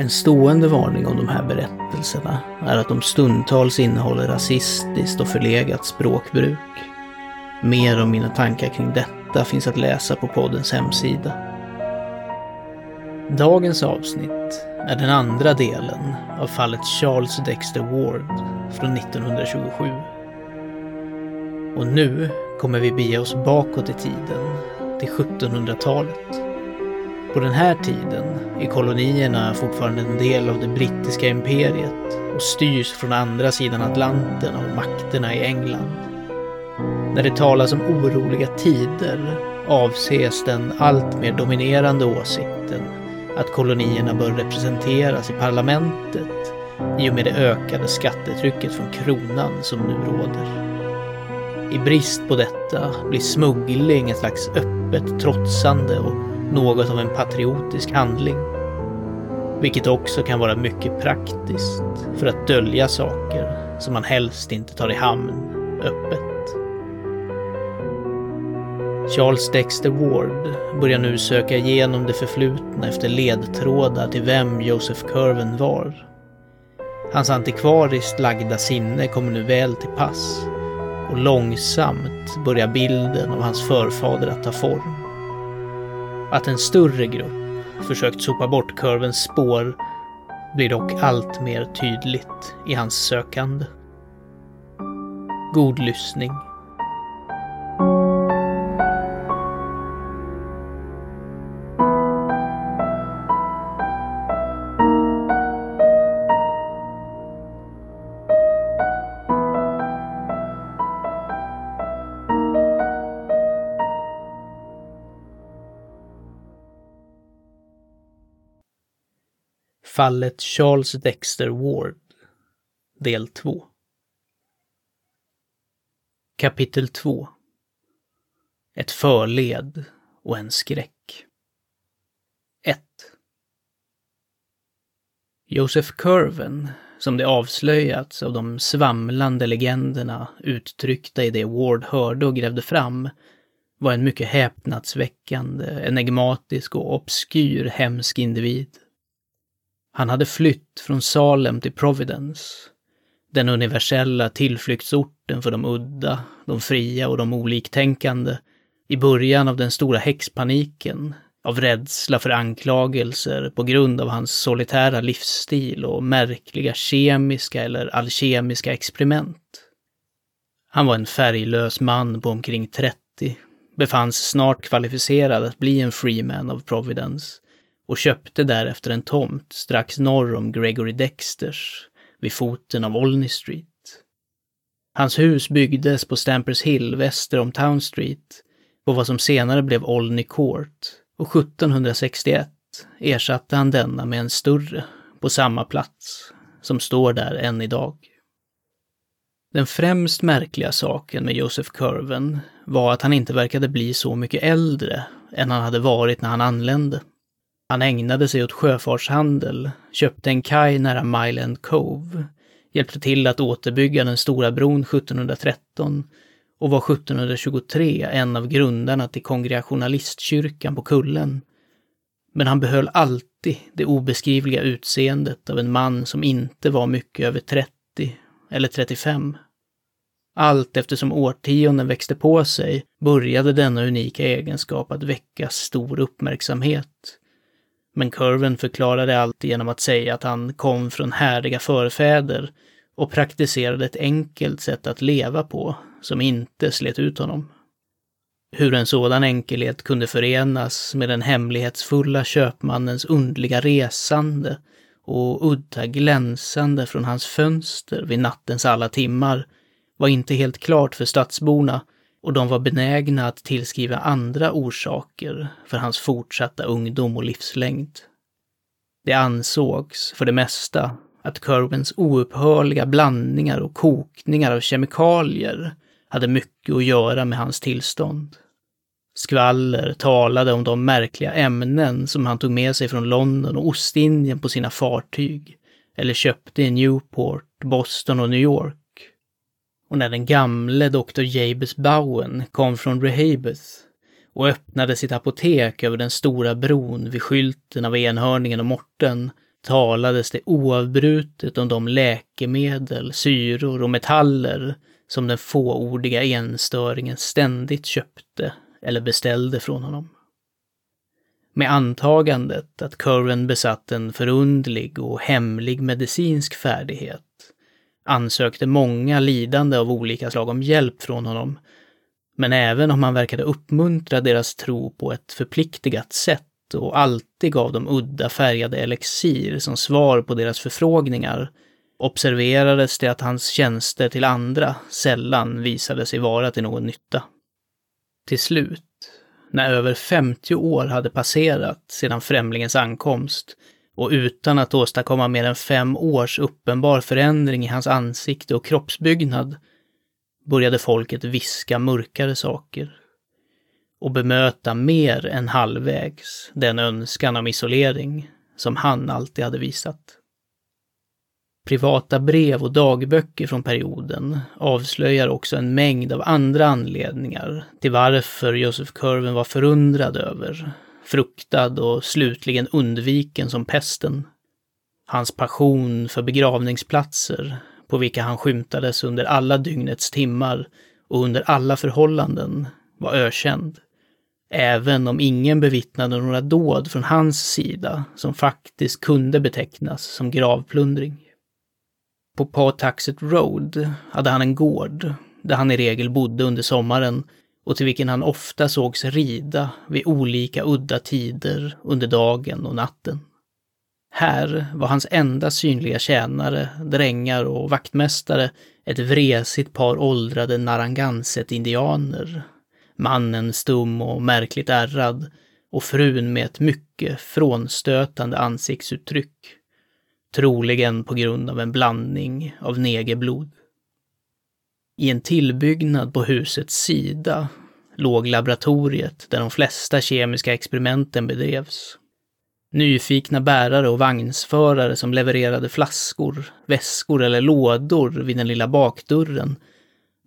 En stående varning om de här berättelserna är att de stundtals innehåller rasistiskt och förlegat språkbruk. Mer om mina tankar kring detta finns att läsa på poddens hemsida. Dagens avsnitt är den andra delen av fallet Charles Dexter Ward från 1927. Och nu kommer vi bege oss bakåt i tiden, till 1700-talet. På den här tiden är kolonierna fortfarande en del av det brittiska imperiet och styrs från andra sidan Atlanten av makterna i England. När det talas om oroliga tider avses den alltmer dominerande åsikten att kolonierna bör representeras i parlamentet i och med det ökade skattetrycket från kronan som nu råder. I brist på detta blir smuggling ett slags öppet trotsande och något av en patriotisk handling. Vilket också kan vara mycket praktiskt för att dölja saker som man helst inte tar i hamn öppet. Charles Dexter Ward börjar nu söka igenom det förflutna efter ledtrådar till vem Joseph Curven var. Hans antikvariskt lagda sinne kommer nu väl till pass och långsamt börjar bilden av hans förfader att ta form. Att en större grupp försökt sopa bort kurvens spår blir dock allt mer tydligt i hans sökande. God lyssning. Fallet Charles Dexter Ward Del 2 Kapitel 2 Ett förled och en skräck. 1 Joseph Curven, som det avslöjats av de svamlande legenderna uttryckta i det Ward hörde och grävde fram, var en mycket häpnadsväckande, enigmatisk och obskyr hemsk individ. Han hade flytt från Salem till Providence. Den universella tillflyktsorten för de udda, de fria och de oliktänkande. I början av den stora häxpaniken, av rädsla för anklagelser på grund av hans solitära livsstil och märkliga kemiska eller alkemiska experiment. Han var en färglös man på omkring 30, befanns snart kvalificerad att bli en freeman av Providence och köpte därefter en tomt strax norr om Gregory Dexters, vid foten av Olney Street. Hans hus byggdes på Stampers Hill väster om Town Street, på vad som senare blev Olney Court, och 1761 ersatte han denna med en större, på samma plats, som står där än idag. Den främst märkliga saken med Joseph Curven var att han inte verkade bli så mycket äldre än han hade varit när han anlände. Han ägnade sig åt sjöfartshandel, köpte en kaj nära Myland Cove, hjälpte till att återbygga den stora bron 1713 och var 1723 en av grundarna till Kongregationalistkyrkan på Kullen. Men han behöll alltid det obeskrivliga utseendet av en man som inte var mycket över 30 eller 35. Allt eftersom årtionden växte på sig började denna unika egenskap att väcka stor uppmärksamhet men kurven förklarade allt genom att säga att han kom från härdiga förfäder och praktiserade ett enkelt sätt att leva på som inte slet ut honom. Hur en sådan enkelhet kunde förenas med den hemlighetsfulla köpmannens undliga resande och udda glänsande från hans fönster vid nattens alla timmar var inte helt klart för stadsborna och de var benägna att tillskriva andra orsaker för hans fortsatta ungdom och livslängd. Det ansågs, för det mesta, att Kerwins oupphörliga blandningar och kokningar av kemikalier hade mycket att göra med hans tillstånd. Skvaller talade om de märkliga ämnen som han tog med sig från London och Ostindien på sina fartyg, eller köpte i Newport, Boston och New York. Och när den gamle doktor Jabez Bowen kom från Rehabeth och öppnade sitt apotek över den stora bron vid skylten av enhörningen och morten talades det oavbrutet om de läkemedel, syror och metaller som den fåordiga enstöringen ständigt köpte eller beställde från honom. Med antagandet att Curran besatt en förundlig och hemlig medicinsk färdighet ansökte många lidande av olika slag om hjälp från honom. Men även om han verkade uppmuntra deras tro på ett förpliktigat sätt och alltid gav dem udda färgade elixir som svar på deras förfrågningar observerades det att hans tjänster till andra sällan visade sig vara till någon nytta. Till slut, när över 50 år hade passerat sedan främlingens ankomst och utan att åstadkomma mer än fem års uppenbar förändring i hans ansikte och kroppsbyggnad, började folket viska mörkare saker och bemöta mer än halvvägs den önskan om isolering som han alltid hade visat. Privata brev och dagböcker från perioden avslöjar också en mängd av andra anledningar till varför Joseph Curven var förundrad över, fruktad och slutligen undviken som pesten. Hans passion för begravningsplatser, på vilka han skymtades under alla dygnets timmar och under alla förhållanden, var ökänd. Även om ingen bevittnade några dåd från hans sida som faktiskt kunde betecknas som gravplundring. På Pawtaxet Road hade han en gård där han i regel bodde under sommaren och till vilken han ofta sågs rida vid olika udda tider under dagen och natten. Här var hans enda synliga tjänare, drängar och vaktmästare ett vresigt par åldrade Narragansett-indianer. Mannen stum och märkligt ärrad och frun med ett mycket frånstötande ansiktsuttryck troligen på grund av en blandning av negerblod. I en tillbyggnad på husets sida låg laboratoriet där de flesta kemiska experimenten bedrevs. Nyfikna bärare och vagnsförare som levererade flaskor, väskor eller lådor vid den lilla bakdörren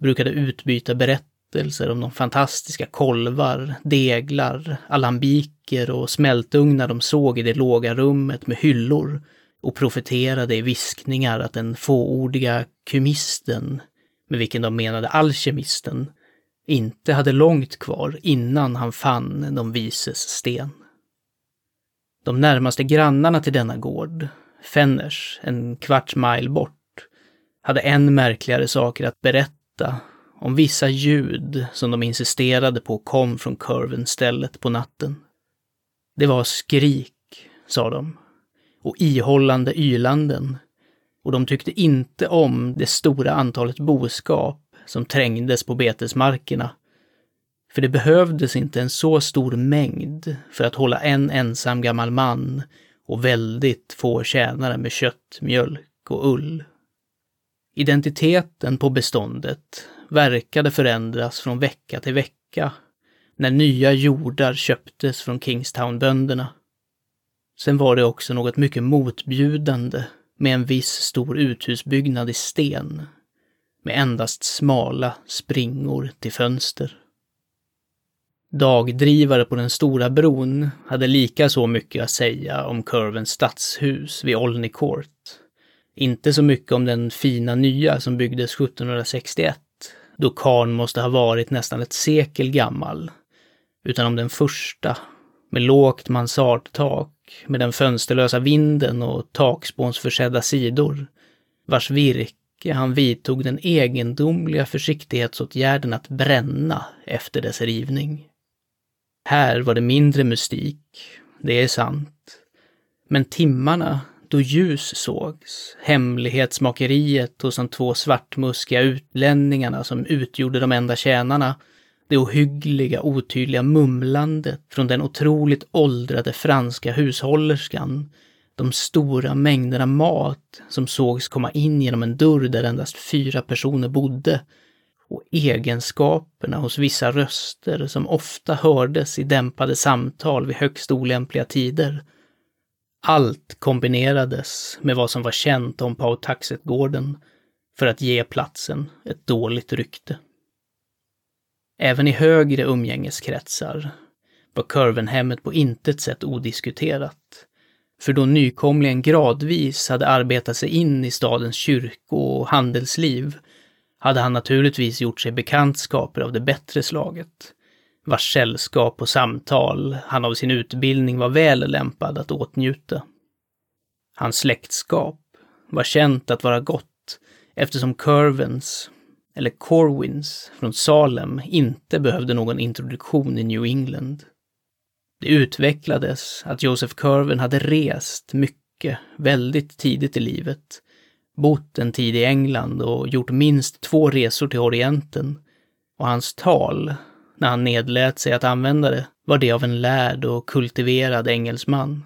brukade utbyta berättelser om de fantastiska kolvar, deglar, alambiker och smältugnar de såg i det låga rummet med hyllor och profeterade i viskningar att den fåordiga kumisten med vilken de menade alkemisten, inte hade långt kvar innan han fann de vises sten. De närmaste grannarna till denna gård, Fenners, en kvarts mile bort, hade än märkligare saker att berätta om vissa ljud som de insisterade på kom från Curven-stället på natten. Det var skrik, sa de, och ihållande ylanden. Och de tyckte inte om det stora antalet boskap som trängdes på betesmarkerna. För det behövdes inte en så stor mängd för att hålla en ensam gammal man och väldigt få tjänare med kött, mjölk och ull. Identiteten på beståndet verkade förändras från vecka till vecka när nya jordar köptes från Kingstown-bönderna. Sen var det också något mycket motbjudande med en viss stor uthusbyggnad i sten med endast smala springor till fönster. Dagdrivare på den stora bron hade lika så mycket att säga om Curvens stadshus vid Olney Court. Inte så mycket om den fina nya som byggdes 1761, då karn måste ha varit nästan ett sekel gammal, utan om den första, med lågt mansardtak med den fönsterlösa vinden och takspånsförsedda sidor, vars virke han vidtog den egendomliga försiktighetsåtgärden att bränna efter dess rivning. Här var det mindre mystik, det är sant. Men timmarna då ljus sågs, hemlighetsmakeriet hos de två svartmuskiga utlänningarna som utgjorde de enda tjänarna, det ohyggliga, otydliga mumlandet från den otroligt åldrade franska hushållerskan, de stora mängderna mat som sågs komma in genom en dörr där endast fyra personer bodde och egenskaperna hos vissa röster som ofta hördes i dämpade samtal vid högst olämpliga tider. Allt kombinerades med vad som var känt om Pautaxet-gården för att ge platsen ett dåligt rykte. Även i högre umgängeskretsar var Curvenhemmet på intet sätt odiskuterat. För då nykomlingen gradvis hade arbetat sig in i stadens kyrko och handelsliv hade han naturligtvis gjort sig bekantskaper av det bättre slaget, vars sällskap och samtal han av sin utbildning var väl lämpad att åtnjuta. Hans släktskap var känt att vara gott eftersom Curvens, eller Corwins, från Salem inte behövde någon introduktion i New England. Det utvecklades att Joseph Curven hade rest mycket, väldigt tidigt i livet, bott en tid i England och gjort minst två resor till Orienten. Och hans tal, när han nedlät sig att använda det, var det av en lärd och kultiverad engelsman.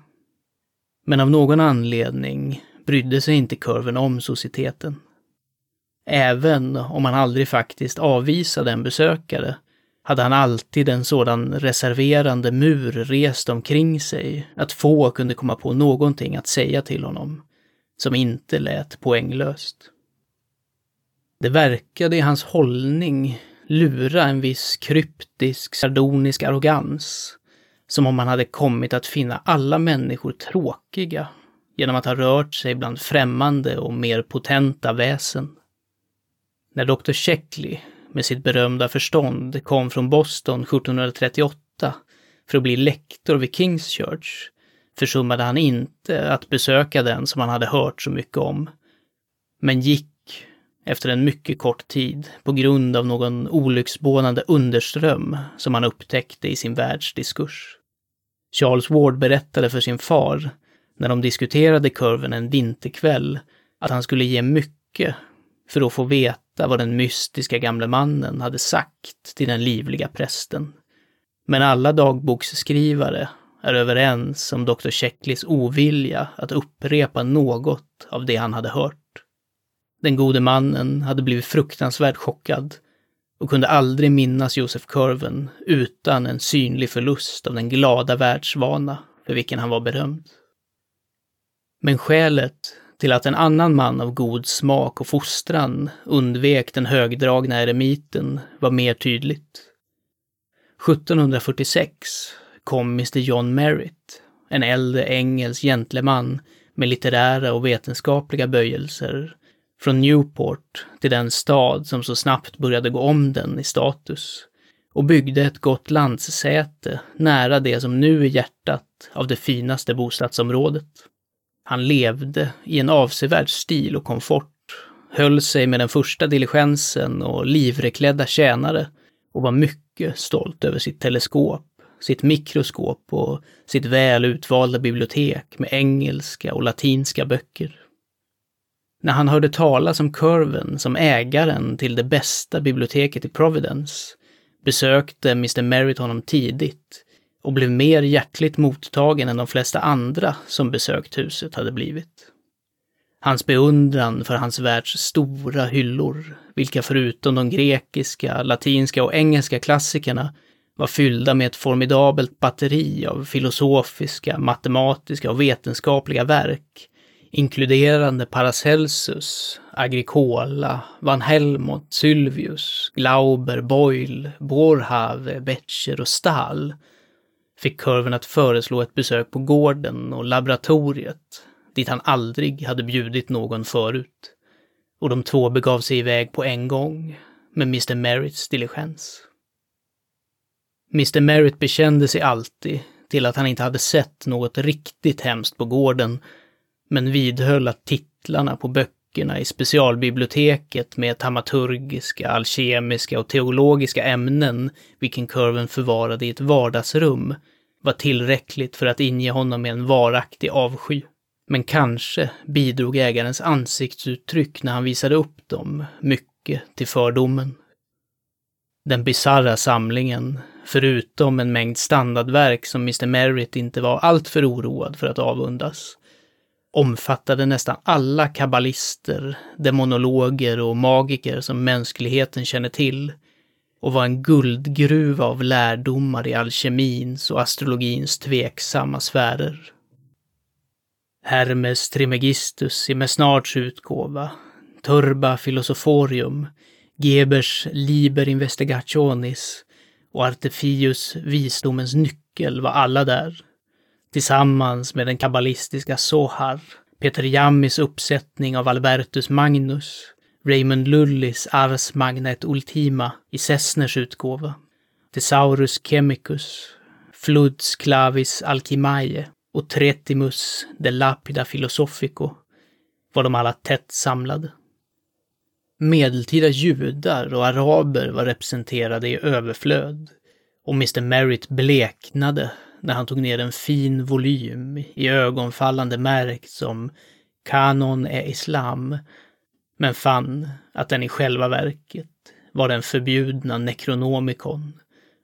Men av någon anledning brydde sig inte Curven om societeten. Även om han aldrig faktiskt avvisade en besökare hade han alltid en sådan reserverande mur rest omkring sig att få kunde komma på någonting att säga till honom som inte lät poänglöst. Det verkade i hans hållning lura en viss kryptisk, sardonisk arrogans, som om han hade kommit att finna alla människor tråkiga genom att ha rört sig bland främmande och mer potenta väsen. När Dr. Sheckley med sitt berömda förstånd kom från Boston 1738 för att bli lektor vid Kings Church försummade han inte att besöka den som han hade hört så mycket om. Men gick efter en mycket kort tid på grund av någon olycksbådande underström som han upptäckte i sin världsdiskurs. Charles Ward berättade för sin far, när de diskuterade kurven en vinterkväll, att han skulle ge mycket för att få veta vad den mystiska gamle mannen hade sagt till den livliga prästen. Men alla dagboksskrivare är överens om doktor Checklis ovilja att upprepa något av det han hade hört. Den gode mannen hade blivit fruktansvärt chockad och kunde aldrig minnas Josef Curven utan en synlig förlust av den glada världsvana för vilken han var berömd. Men skälet till att en annan man av god smak och fostran undvek den högdragna eremiten var mer tydligt. 1746 kom Mr John Merritt, en äldre engelsk gentleman med litterära och vetenskapliga böjelser, från Newport till den stad som så snabbt började gå om den i status och byggde ett gott landssäte nära det som nu är hjärtat av det finaste bostadsområdet. Han levde i en avsevärd stil och komfort, höll sig med den första diligensen och livreklädda tjänare och var mycket stolt över sitt teleskop, sitt mikroskop och sitt väl utvalda bibliotek med engelska och latinska böcker. När han hörde talas om Curven som ägaren till det bästa biblioteket i Providence besökte Mr Merritt honom tidigt och blev mer hjärtligt mottagen än de flesta andra som besökt huset hade blivit. Hans beundran för hans världs stora hyllor, vilka förutom de grekiska, latinska och engelska klassikerna var fyllda med ett formidabelt batteri av filosofiska, matematiska och vetenskapliga verk, inkluderande Paracelsus, Agricola, Van Helmont, Sylvius, Glauber, Boyle, Boerhaave, Becher och Stahl, fick kurven att föreslå ett besök på gården och laboratoriet, dit han aldrig hade bjudit någon förut. Och de två begav sig iväg på en gång, med Mr Merritts diligens. Mr Merritt bekände sig alltid till att han inte hade sett något riktigt hemskt på gården, men vidhöll att titlarna på böckerna i specialbiblioteket med tamaturgiska, alkemiska och teologiska ämnen, vilken kurven förvarade i ett vardagsrum, var tillräckligt för att inge honom med en varaktig avsky. Men kanske bidrog ägarens ansiktsuttryck när han visade upp dem mycket till fördomen. Den bizarra samlingen, förutom en mängd standardverk som Mr Merritt inte var alltför oroad för att avundas, omfattade nästan alla kabbalister, demonologer och magiker som mänskligheten känner till och var en guldgruva av lärdomar i alkemins och astrologins tveksamma sfärer. Hermes Trimegistus i Mesnards utgåva, Turba Philosophorium, Gebers Liber Investigationis och Artefius Visdomens nyckel var alla där. Tillsammans med den kabbalistiska Sohar, Peter Jammis uppsättning av Albertus Magnus, Raymond Lullis Ars Magna et Ultima i Sessners utgåva, Thesaurus Chemicus, Fluds Clavis Alchimae och Tretimus de Lapida Philosophico var de alla tätt samlade. Medeltida judar och araber var representerade i överflöd och Mr Merritt bleknade när han tog ner en fin volym i ögonfallande märkt som Kanon är Islam, men fann att den i själva verket var den förbjudna Necronomicon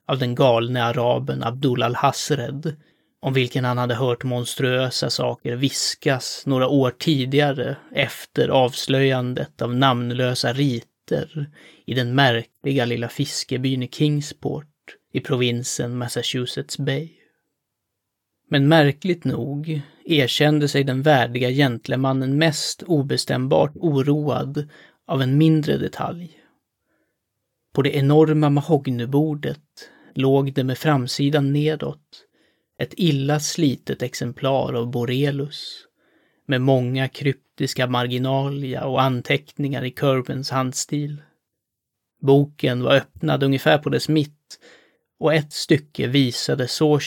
av den galne araben Abdul al-Hasred om vilken han hade hört monstruösa saker viskas några år tidigare efter avslöjandet av namnlösa riter i den märkliga lilla fiskebyn i Kingsport i provinsen Massachusetts Bay. Men märkligt nog erkände sig den värdiga gentlemannen mest obestämbart oroad av en mindre detalj. På det enorma mahognybordet låg det med framsidan nedåt ett illa slitet exemplar av Borelus med många kryptiska marginalia och anteckningar i Curvens handstil. Boken var öppnad ungefär på dess mitt och ett stycke visade så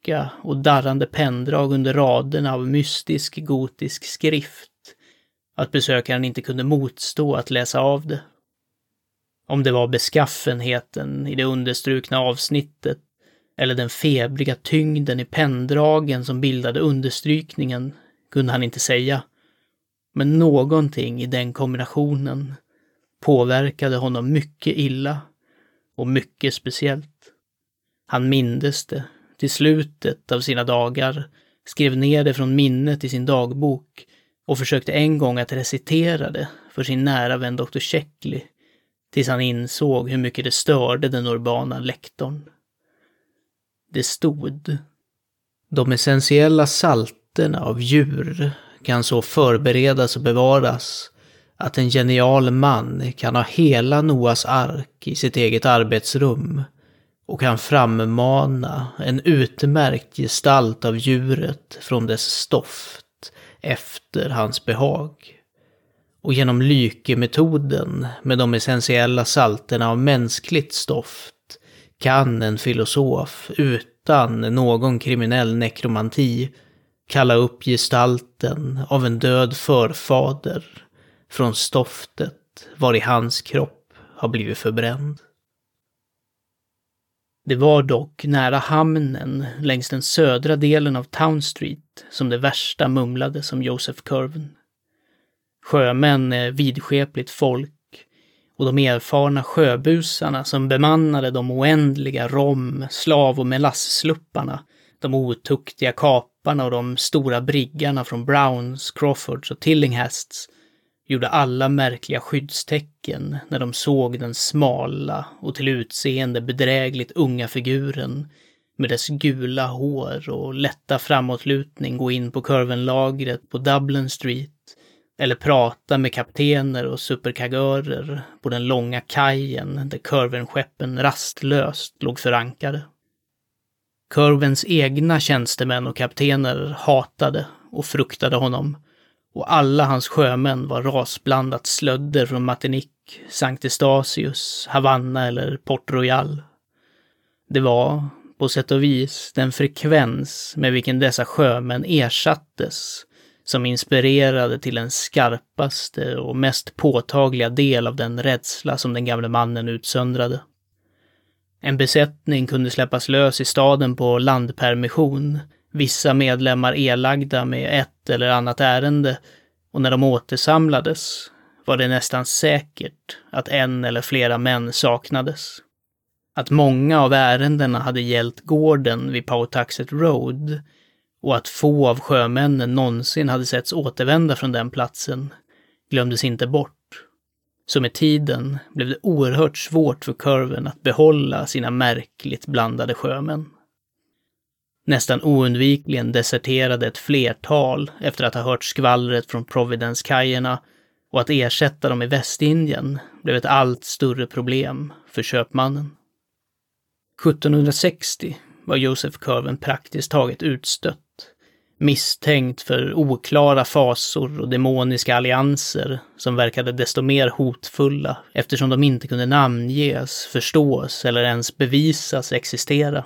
tjocka och darrande penndrag under raderna av mystisk gotisk skrift att besökaren inte kunde motstå att läsa av det. Om det var beskaffenheten i det understrukna avsnittet eller den febriga tyngden i penndragen som bildade understrykningen kunde han inte säga. Men någonting i den kombinationen påverkade honom mycket illa och mycket speciellt. Han mindes det till slutet av sina dagar, skrev ner det från minnet i sin dagbok och försökte en gång att recitera det för sin nära vän Dr. Checkley, tills han insåg hur mycket det störde den urbana lektorn. Det stod De essentiella salterna av djur kan så förberedas och bevaras att en genial man kan ha hela Noas ark i sitt eget arbetsrum och kan frammana en utmärkt gestalt av djuret från dess stoft efter hans behag. Och genom lykemetoden med de essentiella salterna av mänskligt stoft kan en filosof utan någon kriminell nekromanti kalla upp gestalten av en död förfader från stoftet var i hans kropp har blivit förbränd. Det var dock nära hamnen längs den södra delen av Town Street som det värsta mumlades om Joseph Curven. Sjömän är vidskepligt folk och de erfarna sjöbusarna som bemannade de oändliga rom-, slav och melasslupparna, de otuktiga kaparna och de stora briggarna från Browns, Crawfords och Tillinghasts gjorde alla märkliga skyddstecken när de såg den smala och till utseende bedrägligt unga figuren med dess gula hår och lätta framåtlutning gå in på kurvenlagret på Dublin Street eller prata med kaptener och superkagörer på den långa kajen där kurvenskeppen rastlöst låg förankade. Kurvens egna tjänstemän och kaptener hatade och fruktade honom och alla hans sjömän var rasblandat slödder från Martinique, Sankt Estasius, Havanna eller Port Royal. Det var, på sätt och vis, den frekvens med vilken dessa sjömän ersattes som inspirerade till den skarpaste och mest påtagliga del av den rädsla som den gamle mannen utsöndrade. En besättning kunde släppas lös i staden på landpermission, vissa medlemmar elagda med ett eller annat ärende, och när de återsamlades var det nästan säkert att en eller flera män saknades. Att många av ärendena hade gällt gården vid Powtaxet Road och att få av sjömännen någonsin hade setts återvända från den platsen glömdes inte bort. Så med tiden blev det oerhört svårt för kurven att behålla sina märkligt blandade sjömän. Nästan oundvikligen deserterade ett flertal efter att ha hört skvallret från Providence-kajerna och att ersätta dem i Västindien blev ett allt större problem för köpmannen. 1760 var Joseph Curven praktiskt taget utstött, misstänkt för oklara fasor och demoniska allianser som verkade desto mer hotfulla eftersom de inte kunde namnges, förstås eller ens bevisas existera.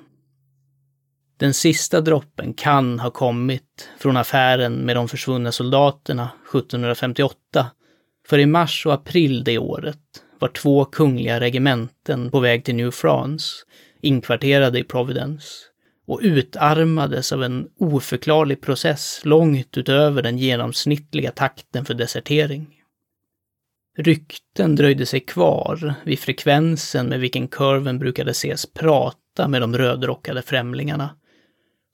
Den sista droppen kan ha kommit från affären med de försvunna soldaterna 1758, för i mars och april det året var två kungliga regementen på väg till New France, inkvarterade i Providence, och utarmades av en oförklarlig process långt utöver den genomsnittliga takten för desertering. Rykten dröjde sig kvar vid frekvensen med vilken kurven brukade ses prata med de rödrockade främlingarna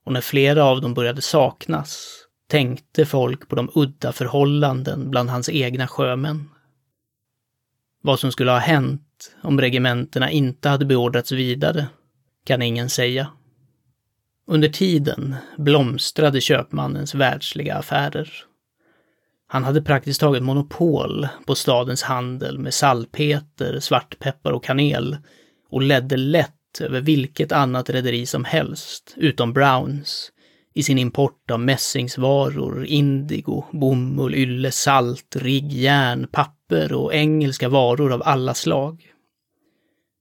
och när flera av dem började saknas tänkte folk på de udda förhållanden bland hans egna sjömän. Vad som skulle ha hänt om regementena inte hade beordrats vidare kan ingen säga. Under tiden blomstrade köpmannens världsliga affärer. Han hade praktiskt taget monopol på stadens handel med salpeter, svartpeppar och kanel och ledde lätt över vilket annat rederi som helst, utom Browns, i sin import av mässingsvaror, indigo, bomull, ylle, salt, rigg, järn, papper och engelska varor av alla slag.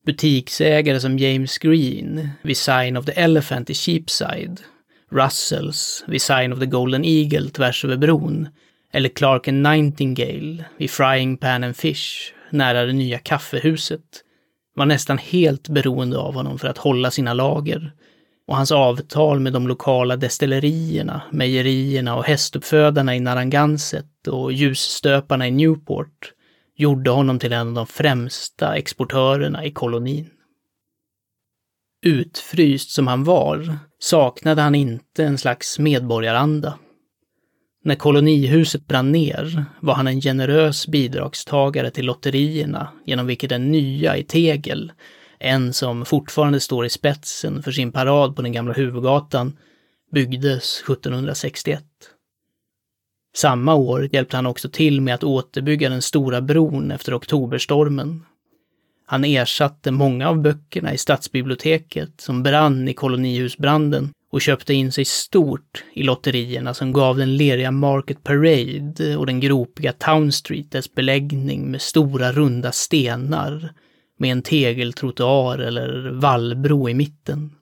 Butiksägare som James Green vid Sign of the Elephant i Cheapside, Russells vid Sign of the Golden Eagle tvärs över bron, eller Clark and Nightingale vid Frying Pan and Fish nära det nya kaffehuset var nästan helt beroende av honom för att hålla sina lager. Och hans avtal med de lokala destillerierna, mejerierna och hästuppfödarna i Narragansett och ljusstöparna i Newport gjorde honom till en av de främsta exportörerna i kolonin. Utfryst som han var saknade han inte en slags medborgaranda. När kolonihuset brann ner var han en generös bidragstagare till lotterierna genom vilket den nya i tegel, en som fortfarande står i spetsen för sin parad på den gamla huvudgatan, byggdes 1761. Samma år hjälpte han också till med att återbygga den stora bron efter oktoberstormen. Han ersatte många av böckerna i stadsbiblioteket som brann i kolonihusbranden och köpte in sig stort i lotterierna som gav den leriga Market Parade och den gropiga Town Street dess beläggning med stora runda stenar med en tegeltrottoar eller vallbro i mitten.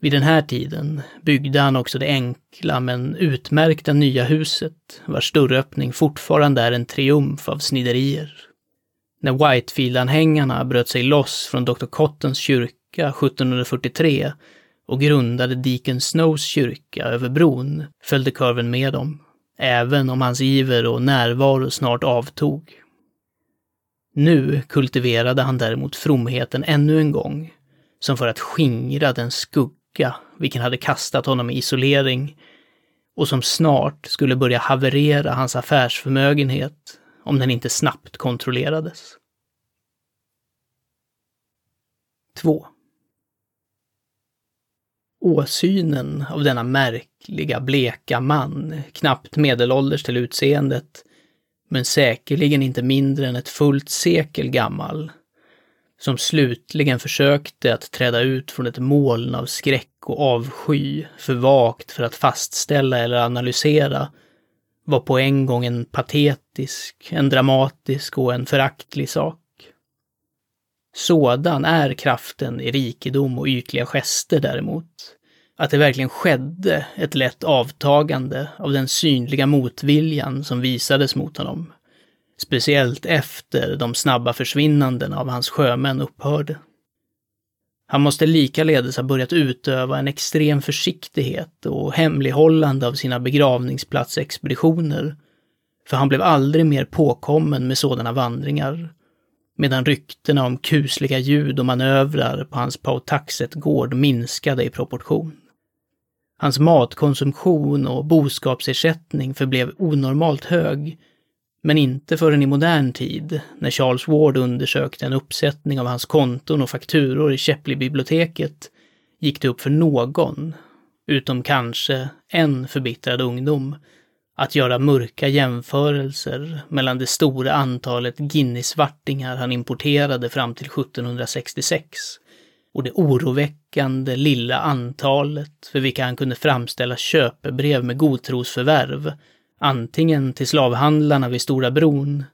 Vid den här tiden byggde han också det enkla men utmärkta nya huset, vars dörröppning fortfarande är en triumf av sniderier. När Whitefield-anhängarna bröt sig loss från Dr. Cottons kyrka 1743 och grundade Deacon Snows kyrka över bron följde kurven med dem, även om hans iver och närvaro snart avtog. Nu kultiverade han däremot fromheten ännu en gång, som för att skingra den skugga vilken hade kastat honom i isolering och som snart skulle börja haverera hans affärsförmögenhet om den inte snabbt kontrollerades. 2. Åsynen av denna märkliga, bleka man, knappt medelålders till utseendet, men säkerligen inte mindre än ett fullt sekel gammal, som slutligen försökte att träda ut från ett moln av skräck och avsky, för vagt för att fastställa eller analysera, var på en gång en patetisk, en dramatisk och en föraktlig sak. Sådan är kraften i rikedom och ytliga gester däremot. Att det verkligen skedde ett lätt avtagande av den synliga motviljan som visades mot honom. Speciellt efter de snabba försvinnanden av hans sjömän upphörde. Han måste likaledes ha börjat utöva en extrem försiktighet och hemlighållande av sina begravningsplatsexpeditioner, för han blev aldrig mer påkommen med sådana vandringar medan ryktena om kusliga ljud och manövrar på hans Pautaxet-gård minskade i proportion. Hans matkonsumtion och boskapsersättning förblev onormalt hög, men inte förrän i modern tid, när Charles Ward undersökte en uppsättning av hans konton och fakturor i Shepley-biblioteket, gick det upp för någon, utom kanske en förbittrad ungdom, att göra mörka jämförelser mellan det stora antalet Guinness-svartingar han importerade fram till 1766 och det oroväckande lilla antalet för vilka han kunde framställa köpebrev med godtrosförvärv, antingen till slavhandlarna vid Stora bron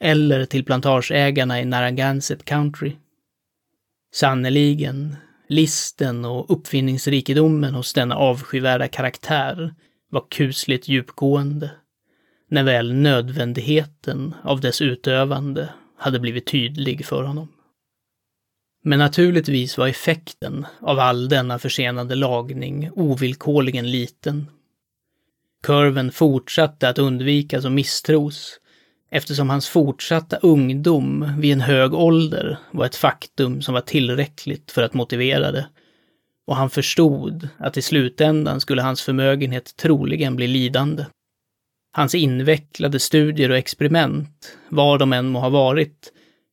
eller till plantageägarna i Narragansett Country. Sannerligen, listen och uppfinningsrikedomen hos denna avskyvärda karaktär var kusligt djupgående, när väl nödvändigheten av dess utövande hade blivit tydlig för honom. Men naturligtvis var effekten av all denna försenade lagning ovillkorligen liten. Kurven fortsatte att undvikas och misstros, eftersom hans fortsatta ungdom vid en hög ålder var ett faktum som var tillräckligt för att motivera det. Och han förstod att i slutändan skulle hans förmögenhet troligen bli lidande. Hans invecklade studier och experiment, var de än må ha varit,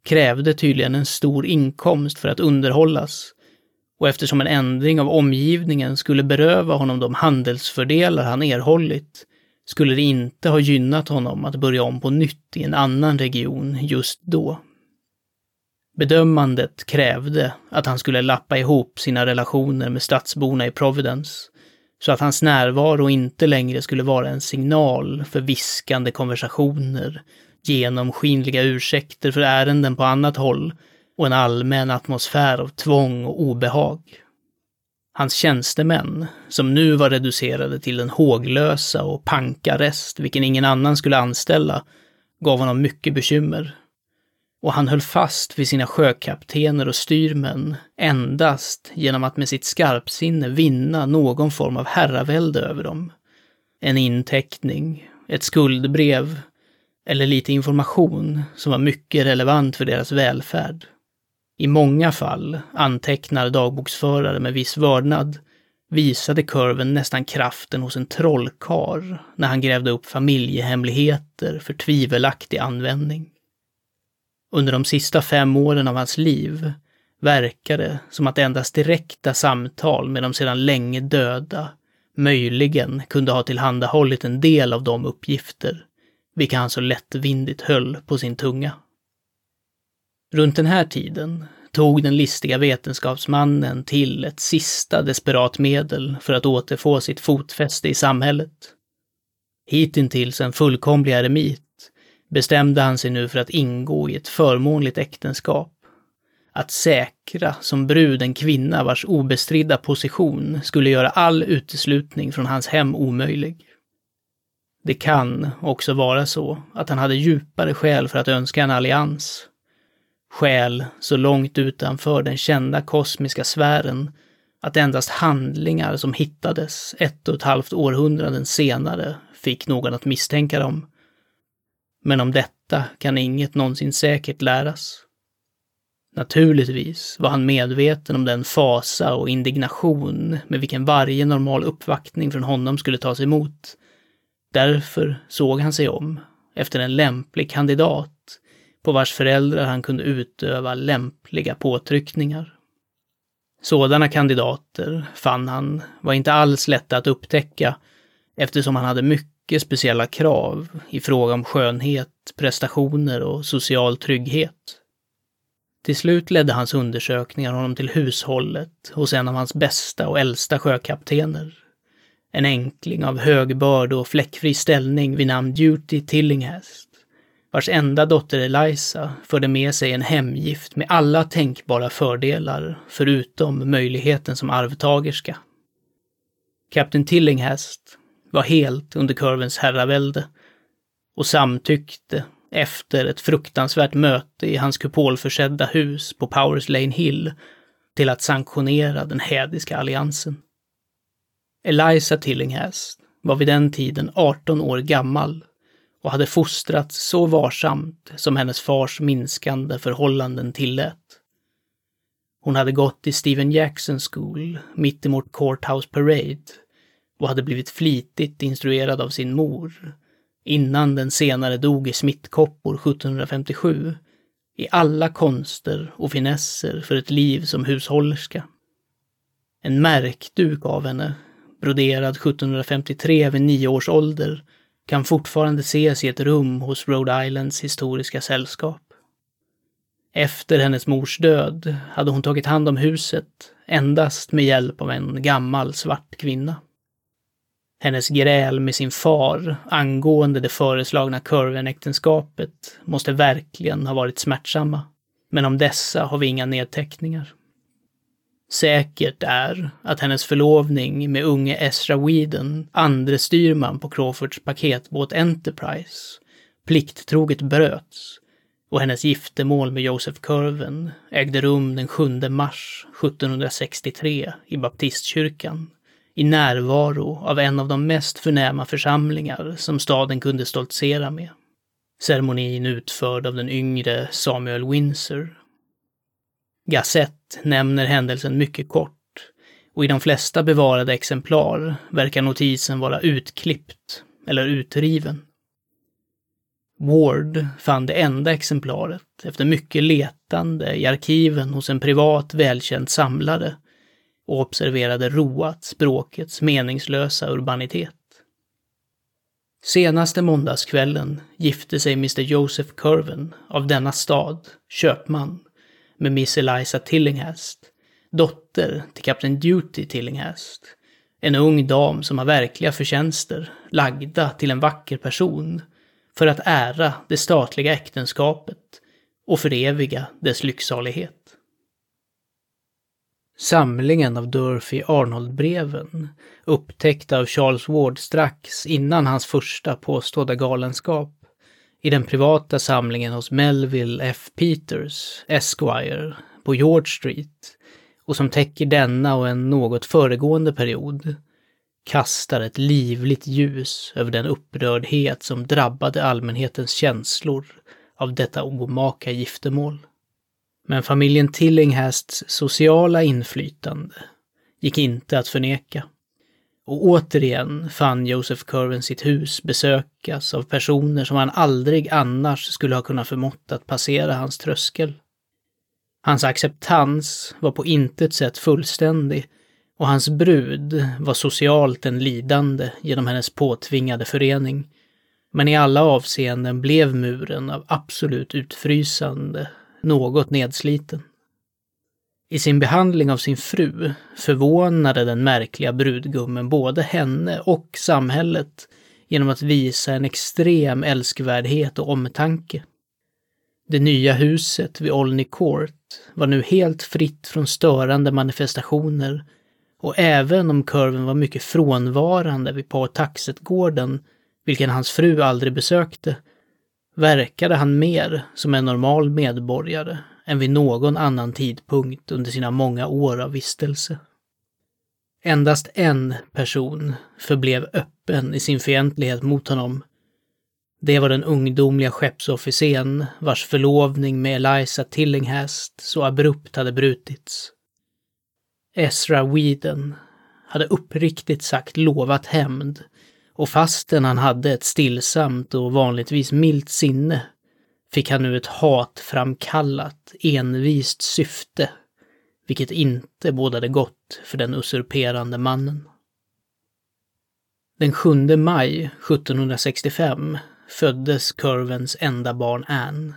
krävde tydligen en stor inkomst för att underhållas. Och eftersom en ändring av omgivningen skulle beröva honom de handelsfördelar han erhållit, skulle det inte ha gynnat honom att börja om på nytt i en annan region just då. Bedömandet krävde att han skulle lappa ihop sina relationer med stadsborna i Providence, så att hans närvaro inte längre skulle vara en signal för viskande konversationer genomskinliga ursäkter för ärenden på annat håll och en allmän atmosfär av tvång och obehag. Hans tjänstemän, som nu var reducerade till den håglösa och panka rest vilken ingen annan skulle anställa, gav honom mycket bekymmer. Och han höll fast vid sina sjökaptener och styrmän endast genom att med sitt skarpsinne vinna någon form av herravälde över dem. En inteckning, ett skuldbrev eller lite information som var mycket relevant för deras välfärd. I många fall, antecknar dagboksförare med viss vördnad, visade kurven nästan kraften hos en trollkar när han grävde upp familjehemligheter för tvivelaktig användning. Under de sista fem åren av hans liv verkade som att endast direkta samtal med de sedan länge döda möjligen kunde ha tillhandahållit en del av de uppgifter vilka han så lättvindigt höll på sin tunga. Runt den här tiden tog den listiga vetenskapsmannen till ett sista desperat medel för att återfå sitt fotfäste i samhället. Hitintills en fullkomlig eremit bestämde han sig nu för att ingå i ett förmånligt äktenskap. Att säkra som brud en kvinna vars obestridda position skulle göra all uteslutning från hans hem omöjlig. Det kan också vara så att han hade djupare skäl för att önska en allians. Skäl så långt utanför den kända kosmiska sfären att endast handlingar som hittades ett och ett halvt århundraden senare fick någon att misstänka dem. Men om detta kan inget någonsin säkert läras. Naturligtvis var han medveten om den fasa och indignation med vilken varje normal uppvaktning från honom skulle tas emot Därför såg han sig om efter en lämplig kandidat på vars föräldrar han kunde utöva lämpliga påtryckningar. Sådana kandidater, fann han, var inte alls lätta att upptäcka eftersom han hade mycket speciella krav i fråga om skönhet, prestationer och social trygghet. Till slut ledde hans undersökningar honom till hushållet hos en av hans bästa och äldsta sjökaptener, en enkling av hög börd och fläckfri ställning vid namn Duty Tillinghast, vars enda dotter Eliza förde med sig en hemgift med alla tänkbara fördelar, förutom möjligheten som arvtagerska. Kapten Tillinghast var helt under kurvens herravälde och samtyckte efter ett fruktansvärt möte i hans kupolförsedda hus på Powers Lane Hill till att sanktionera den hädiska alliansen. Eliza Tillinghast var vid den tiden 18 år gammal och hade fostrats så varsamt som hennes fars minskande förhållanden tillät. Hon hade gått i Steven Jackson School mittemot Courthouse Parade, och hade blivit flitigt instruerad av sin mor, innan den senare dog i smittkoppor 1757, i alla konster och finesser för ett liv som hushållerska. En märkduk av henne, broderad 1753 vid nio års ålder, kan fortfarande ses i ett rum hos Rhode Islands historiska sällskap. Efter hennes mors död hade hon tagit hand om huset endast med hjälp av en gammal svart kvinna. Hennes gräl med sin far angående det föreslagna Curven-äktenskapet måste verkligen ha varit smärtsamma. Men om dessa har vi inga nedteckningar. Säkert är att hennes förlovning med unge Ezra Whedon, andre styrman på Crawfords paketbåt Enterprise, plikttroget bröts och hennes giftermål med Joseph Curven ägde rum den 7 mars 1763 i baptistkyrkan i närvaro av en av de mest förnäma församlingar som staden kunde stoltsera med. Ceremonin utförd av den yngre Samuel Windsor. Gazette nämner händelsen mycket kort och i de flesta bevarade exemplar verkar notisen vara utklippt eller utriven. Ward fann det enda exemplaret efter mycket letande i arkiven hos en privat välkänd samlare och observerade roat språkets meningslösa urbanitet. Senaste måndagskvällen gifte sig Mr Joseph Curven av denna stad, köpman, med Miss Eliza Tillinghast, dotter till kapten Duty Tillinghast, en ung dam som har verkliga förtjänster, lagda till en vacker person, för att ära det statliga äktenskapet och föreviga dess lycksalighet. Samlingen av Durfee Arnold-breven, upptäckta av Charles Ward strax innan hans första påstådda galenskap, i den privata samlingen hos Melville F. Peters, Esquire, på George Street, och som täcker denna och en något föregående period, kastar ett livligt ljus över den upprördhet som drabbade allmänhetens känslor av detta omaka giftermål. Men familjen Tillinghasts sociala inflytande gick inte att förneka. Och återigen fann Joseph Curwen sitt hus besökas av personer som han aldrig annars skulle ha kunnat förmått att passera hans tröskel. Hans acceptans var på intet sätt fullständig och hans brud var socialt en lidande genom hennes påtvingade förening. Men i alla avseenden blev muren av absolut utfrysande något nedsliten. I sin behandling av sin fru förvånade den märkliga brudgummen både henne och samhället genom att visa en extrem älskvärdhet och omtanke. Det nya huset vid Olney Court var nu helt fritt från störande manifestationer och även om kurven var mycket frånvarande vid Pawtuxet-gården, vilken hans fru aldrig besökte, verkade han mer som en normal medborgare än vid någon annan tidpunkt under sina många år av vistelse. Endast en person förblev öppen i sin fientlighet mot honom. Det var den ungdomliga skeppsofficeren vars förlovning med Eliza Tillinghast så abrupt hade brutits. Ezra Whedon hade uppriktigt sagt lovat hämnd och fastän han hade ett stillsamt och vanligtvis milt sinne fick han nu ett hatframkallat, envist syfte, vilket inte bådade gott för den usurperande mannen. Den 7 maj 1765 föddes Curvens enda barn Anne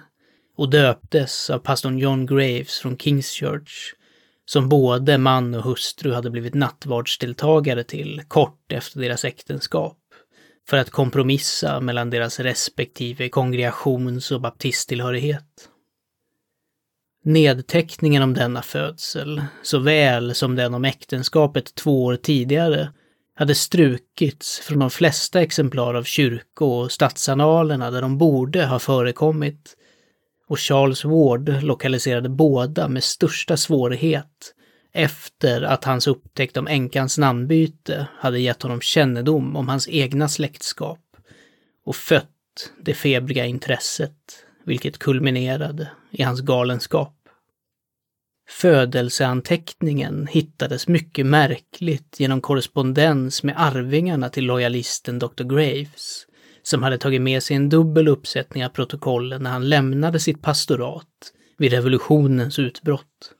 och döptes av pastorn John Graves från Kings Church, som både man och hustru hade blivit nattvardsdeltagare till kort efter deras äktenskap för att kompromissa mellan deras respektive kongregations och baptisttillhörighet. Nedteckningen om denna födsel, såväl som den om äktenskapet två år tidigare, hade strukits från de flesta exemplar av kyrko och stadsanalerna där de borde ha förekommit och Charles Ward lokaliserade båda med största svårighet efter att hans upptäckt om änkans namnbyte hade gett honom kännedom om hans egna släktskap och fött det febriga intresset, vilket kulminerade i hans galenskap. Födelseanteckningen hittades mycket märkligt genom korrespondens med arvingarna till lojalisten Dr. Graves, som hade tagit med sig en dubbel uppsättning av protokollen när han lämnade sitt pastorat vid revolutionens utbrott.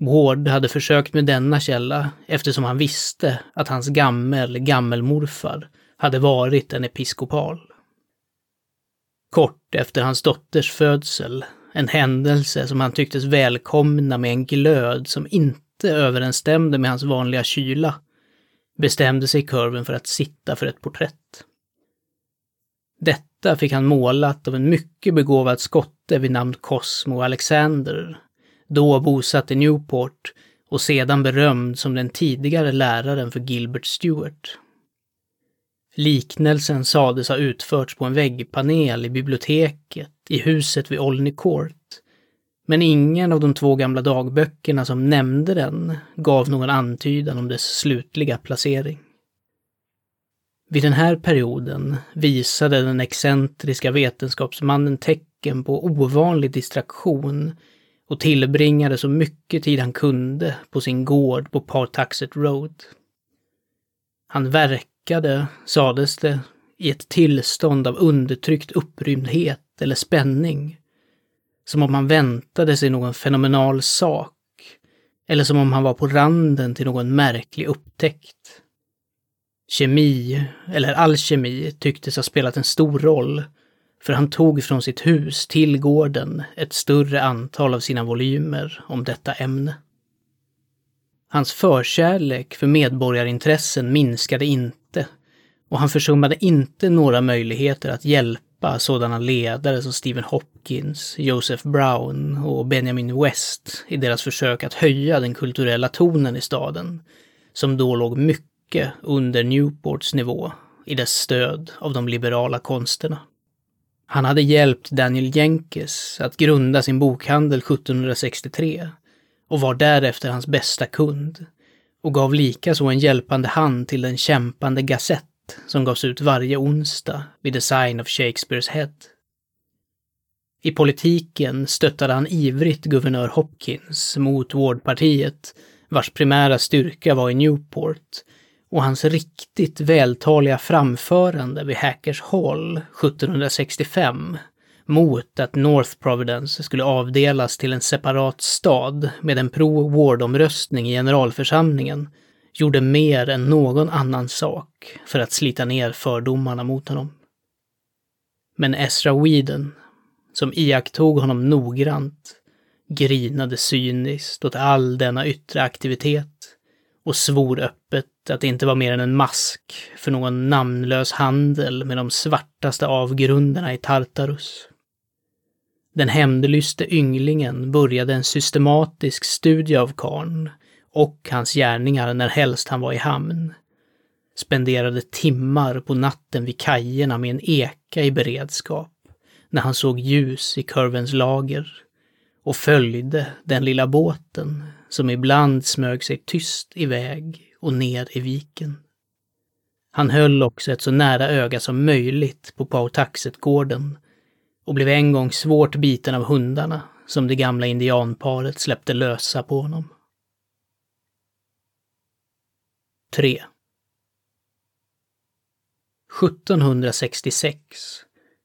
Ward hade försökt med denna källa eftersom han visste att hans gammel gammelmorfar hade varit en episkopal. Kort efter hans dotters födsel, en händelse som han tycktes välkomna med en glöd som inte överensstämde med hans vanliga kyla, bestämde sig kurven för att sitta för ett porträtt. Detta fick han målat av en mycket begåvad skotte vid namn Cosmo Alexander, då bosatt i Newport och sedan berömd som den tidigare läraren för Gilbert Stewart. Liknelsen sades ha utförts på en väggpanel i biblioteket i huset vid Olney Court. Men ingen av de två gamla dagböckerna som nämnde den gav någon antydan om dess slutliga placering. Vid den här perioden visade den excentriska vetenskapsmannen tecken på ovanlig distraktion och tillbringade så mycket tid han kunde på sin gård på Partaxet Road. Han verkade, sades det, i ett tillstånd av undertryckt upprymdhet eller spänning. Som om han väntade sig någon fenomenal sak. Eller som om han var på randen till någon märklig upptäckt. Kemi, eller alkemi, tycktes ha spelat en stor roll, för han tog från sitt hus till gården ett större antal av sina volymer om detta ämne. Hans förkärlek för medborgarintressen minskade inte och han försummade inte några möjligheter att hjälpa sådana ledare som Stephen Hopkins, Joseph Brown och Benjamin West i deras försök att höja den kulturella tonen i staden, som då låg mycket under Newports nivå i dess stöd av de liberala konsterna. Han hade hjälpt Daniel Jenkes att grunda sin bokhandel 1763 och var därefter hans bästa kund och gav likaså en hjälpande hand till den kämpande Gazette som gavs ut varje onsdag vid The Sign of Shakespeares Head. I politiken stöttade han ivrigt guvernör Hopkins mot Wardpartiet, vars primära styrka var i Newport, och hans riktigt vältaliga framförande vid Hackers Hall 1765 mot att North Providence skulle avdelas till en separat stad med en pro-Ward-omröstning i generalförsamlingen gjorde mer än någon annan sak för att slita ner fördomarna mot honom. Men Ezra Whedon, som iakttog honom noggrant, grinade cyniskt åt all denna yttre aktivitet och svor öppet att det inte var mer än en mask för någon namnlös handel med de svartaste avgrunderna i Tartarus. Den hämndlyste ynglingen började en systematisk studie av karn och hans gärningar när helst han var i hamn. Spenderade timmar på natten vid kajerna med en eka i beredskap, när han såg ljus i kurvens lager och följde den lilla båten som ibland smög sig tyst iväg och ner i viken. Han höll också ett så nära öga som möjligt på Pautaxet-gården och blev en gång svårt biten av hundarna som det gamla indianparet släppte lösa på honom. 3. 1766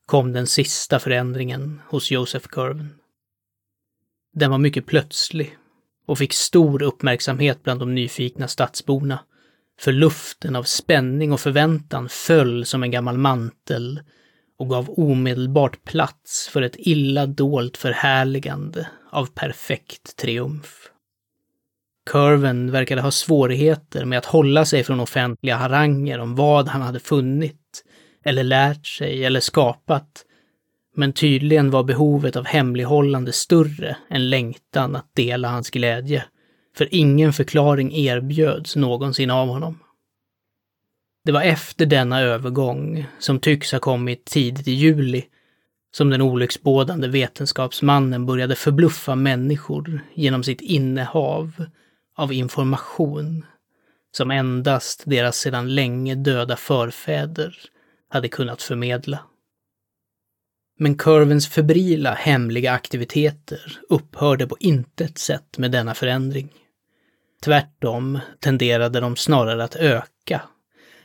kom den sista förändringen hos Joseph Curven. Den var mycket plötslig och fick stor uppmärksamhet bland de nyfikna stadsborna, för luften av spänning och förväntan föll som en gammal mantel och gav omedelbart plats för ett illa dolt förhärligande av perfekt triumf. Curven verkade ha svårigheter med att hålla sig från offentliga haranger om vad han hade funnit, eller lärt sig, eller skapat. Men tydligen var behovet av hemlighållande större än längtan att dela hans glädje, för ingen förklaring erbjöds någonsin av honom. Det var efter denna övergång, som tycks ha kommit tidigt i juli, som den olycksbådande vetenskapsmannen började förbluffa människor genom sitt innehav av information som endast deras sedan länge döda förfäder hade kunnat förmedla. Men Curvens febrila hemliga aktiviteter upphörde på intet sätt med denna förändring. Tvärtom tenderade de snarare att öka,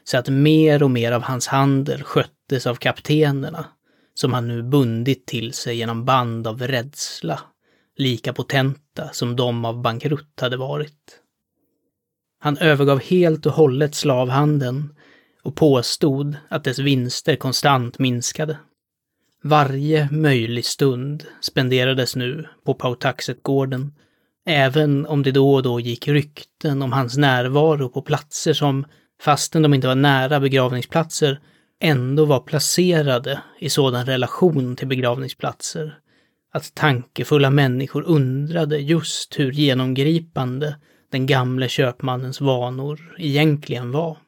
så att mer och mer av hans handel sköttes av kaptenerna, som han nu bundit till sig genom band av rädsla, lika potenta som de av bankrutt hade varit. Han övergav helt och hållet slavhandeln och påstod att dess vinster konstant minskade. Varje möjlig stund spenderades nu på Pautaxetgården. även om det då och då gick rykten om hans närvaro på platser som, fastän de inte var nära begravningsplatser, ändå var placerade i sådan relation till begravningsplatser att tankefulla människor undrade just hur genomgripande den gamle köpmannens vanor egentligen var.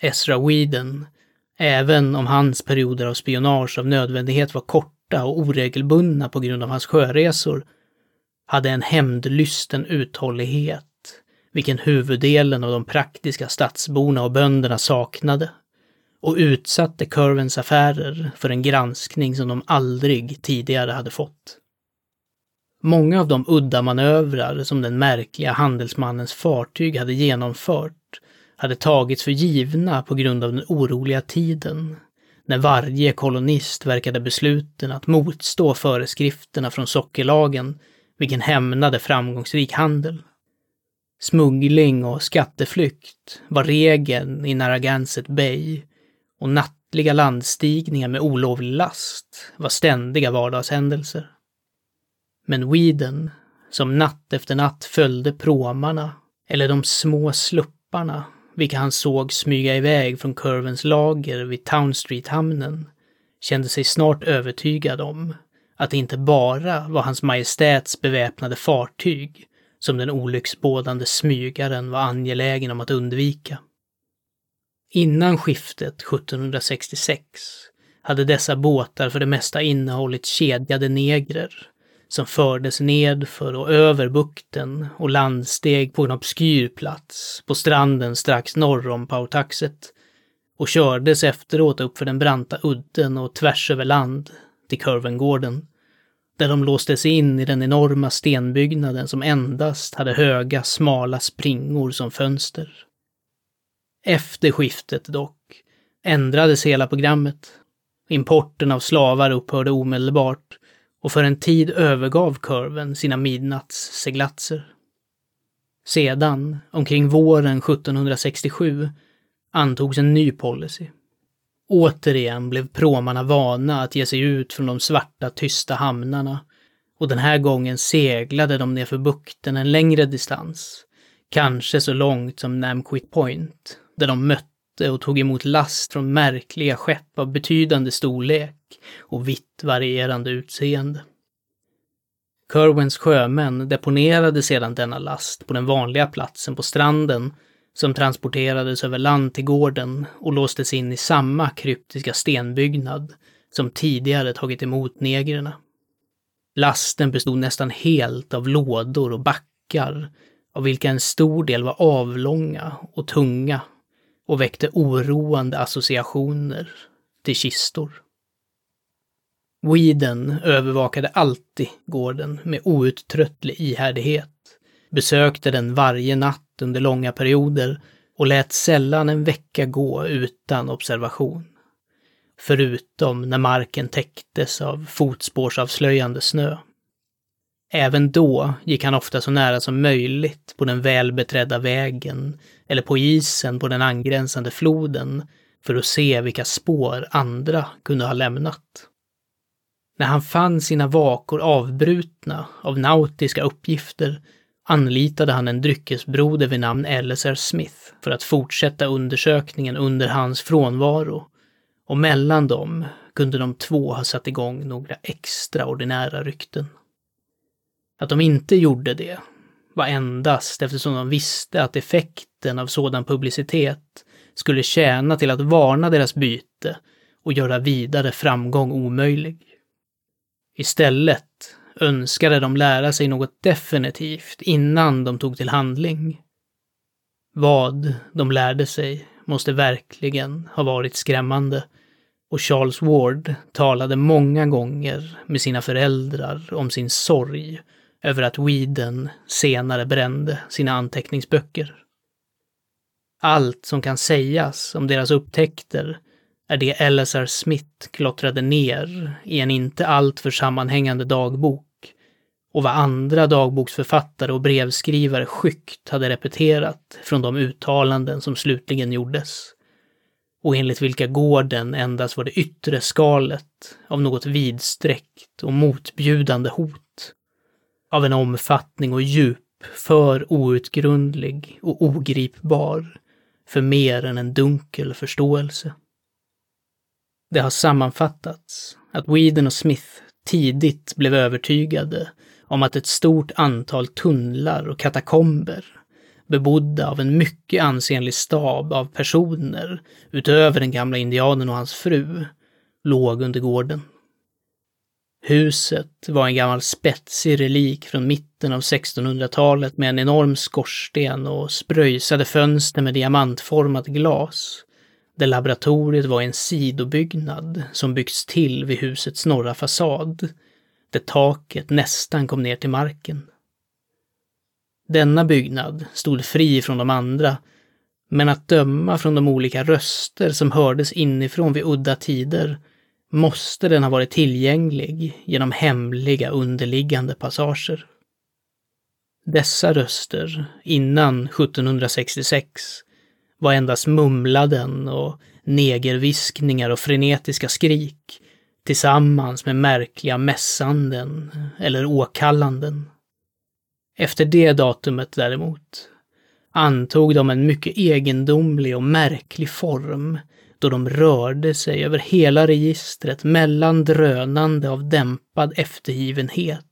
Ezra Whedon, även om hans perioder av spionage av nödvändighet var korta och oregelbundna på grund av hans sjöresor, hade en hämndlysten uthållighet, vilken huvuddelen av de praktiska stadsborna och bönderna saknade, och utsatte Curvens affärer för en granskning som de aldrig tidigare hade fått. Många av de udda manövrar som den märkliga handelsmannens fartyg hade genomfört hade tagits för givna på grund av den oroliga tiden, när varje kolonist verkade besluten att motstå föreskrifterna från sockerlagen, vilken hämnade framgångsrik handel. Smuggling och skatteflykt var regeln i Narragansett Bay och nattliga landstigningar med olovlig last var ständiga vardagshändelser. Men Weeden, som natt efter natt följde pråmarna eller de små slupparna vilka han såg smyga iväg från Curvens lager vid Town Street-hamnen, kände sig snart övertygad om att det inte bara var hans majestäts beväpnade fartyg som den olycksbådande smygaren var angelägen om att undvika. Innan skiftet 1766 hade dessa båtar för det mesta innehållit kedjade negrer som fördes ned för och över bukten och landsteg på en obskyr plats på stranden strax norr om Pautaxet och kördes efteråt upp för den branta udden och tvärs över land till Kurvengården, där de låstes in i den enorma stenbyggnaden som endast hade höga, smala springor som fönster. Efter skiftet dock ändrades hela programmet. Importen av slavar upphörde omedelbart och för en tid övergav kurven sina midnattsseglatser. Sedan, omkring våren 1767, antogs en ny policy. Återigen blev pråmarna vana att ge sig ut från de svarta tysta hamnarna och den här gången seglade de nerför bukten en längre distans, kanske så långt som Namquit Point, där de mötte och tog emot last från märkliga skepp av betydande storlek och vitt varierande utseende. Kerwins sjömän deponerade sedan denna last på den vanliga platsen på stranden som transporterades över land till gården och låstes in i samma kryptiska stenbyggnad som tidigare tagit emot negrerna. Lasten bestod nästan helt av lådor och backar, av vilka en stor del var avlånga och tunga och väckte oroande associationer till kistor. Weeden övervakade alltid gården med outtröttlig ihärdighet, besökte den varje natt under långa perioder och lät sällan en vecka gå utan observation. Förutom när marken täcktes av fotspårsavslöjande snö. Även då gick han ofta så nära som möjligt på den välbeträdda vägen eller på isen på den angränsande floden för att se vilka spår andra kunde ha lämnat. När han fann sina vakor avbrutna av nautiska uppgifter anlitade han en dryckesbroder vid namn L.S.R. Smith för att fortsätta undersökningen under hans frånvaro. Och mellan dem kunde de två ha satt igång några extraordinära rykten. Att de inte gjorde det var endast eftersom de visste att effekten av sådan publicitet skulle tjäna till att varna deras byte och göra vidare framgång omöjlig. Istället önskade de lära sig något definitivt innan de tog till handling. Vad de lärde sig måste verkligen ha varit skrämmande, och Charles Ward talade många gånger med sina föräldrar om sin sorg över att Weeden senare brände sina anteckningsböcker. Allt som kan sägas om deras upptäckter är det LSR Smith klottrade ner i en inte alltför sammanhängande dagbok och vad andra dagboksförfattare och brevskrivare skyggt hade repeterat från de uttalanden som slutligen gjordes och enligt vilka gården endast var det yttre skalet av något vidsträckt och motbjudande hot. Av en omfattning och djup för outgrundlig och ogripbar för mer än en dunkel förståelse. Det har sammanfattats att Whedon och Smith tidigt blev övertygade om att ett stort antal tunnlar och katakomber, bebodda av en mycket ansenlig stab av personer utöver den gamla indianen och hans fru, låg under gården. Huset var en gammal spetsig relik från mitten av 1600-talet med en enorm skorsten och spröjsade fönster med diamantformat glas, där laboratoriet var en sidobyggnad som byggts till vid husets norra fasad, där taket nästan kom ner till marken. Denna byggnad stod fri från de andra, men att döma från de olika röster som hördes inifrån vid udda tider måste den ha varit tillgänglig genom hemliga underliggande passager. Dessa röster, innan 1766, var endast mumladen och negerviskningar och frenetiska skrik tillsammans med märkliga mässanden eller åkallanden. Efter det datumet däremot antog de en mycket egendomlig och märklig form då de rörde sig över hela registret mellan drönande av dämpad eftergivenhet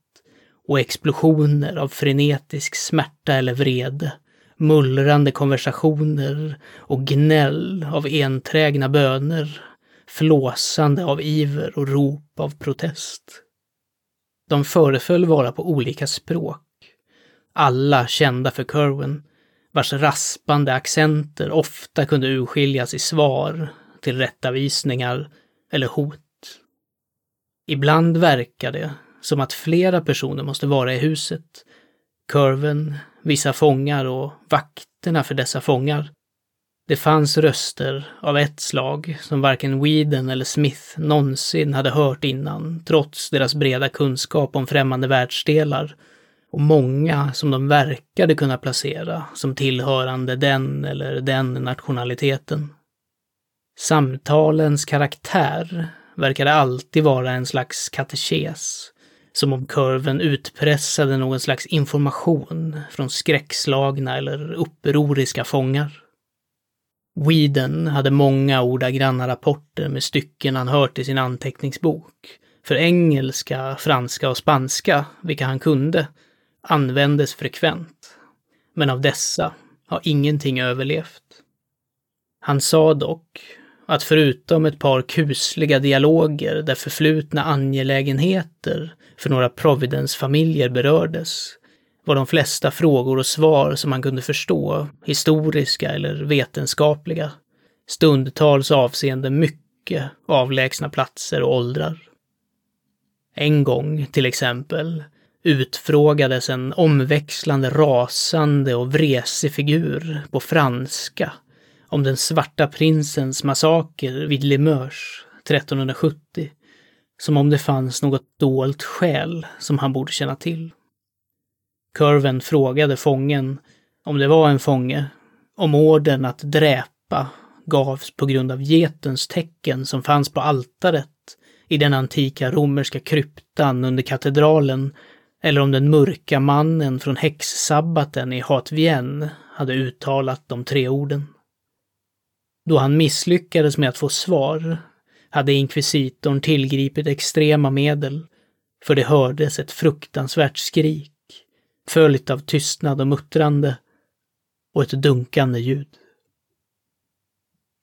och explosioner av frenetisk smärta eller vrede, mullrande konversationer och gnäll av enträgna böner flåsande av iver och rop av protest. De föreföll vara på olika språk, alla kända för Kerwin, vars raspande accenter ofta kunde urskiljas i svar, tillrättavisningar eller hot. Ibland verkar det som att flera personer måste vara i huset. Curven, vissa fångar och vakterna för dessa fångar det fanns röster av ett slag som varken Whedon eller Smith någonsin hade hört innan, trots deras breda kunskap om främmande världsdelar. Och många som de verkade kunna placera som tillhörande den eller den nationaliteten. Samtalens karaktär verkade alltid vara en slags katekes, som om kurven utpressade någon slags information från skräckslagna eller upproriska fångar. Whedon hade många ordagranna rapporter med stycken han hört i sin anteckningsbok. För engelska, franska och spanska, vilka han kunde, användes frekvent. Men av dessa har ingenting överlevt. Han sa dock att förutom ett par kusliga dialoger där förflutna angelägenheter för några Providence-familjer berördes, var de flesta frågor och svar som man kunde förstå historiska eller vetenskapliga. Stundtals avseende mycket avlägsna platser och åldrar. En gång, till exempel, utfrågades en omväxlande rasande och vresig figur på franska om den svarta prinsens massaker vid Limörs 1370, som om det fanns något dolt skäl som han borde känna till. Kurven frågade fången, om det var en fånge, om orden att dräpa gavs på grund av getens tecken som fanns på altaret i den antika romerska kryptan under katedralen eller om den mörka mannen från häxsabbaten i Hatvien hade uttalat de tre orden. Då han misslyckades med att få svar hade inkvisitorn tillgripit extrema medel, för det hördes ett fruktansvärt skrik följt av tystnad och muttrande och ett dunkande ljud.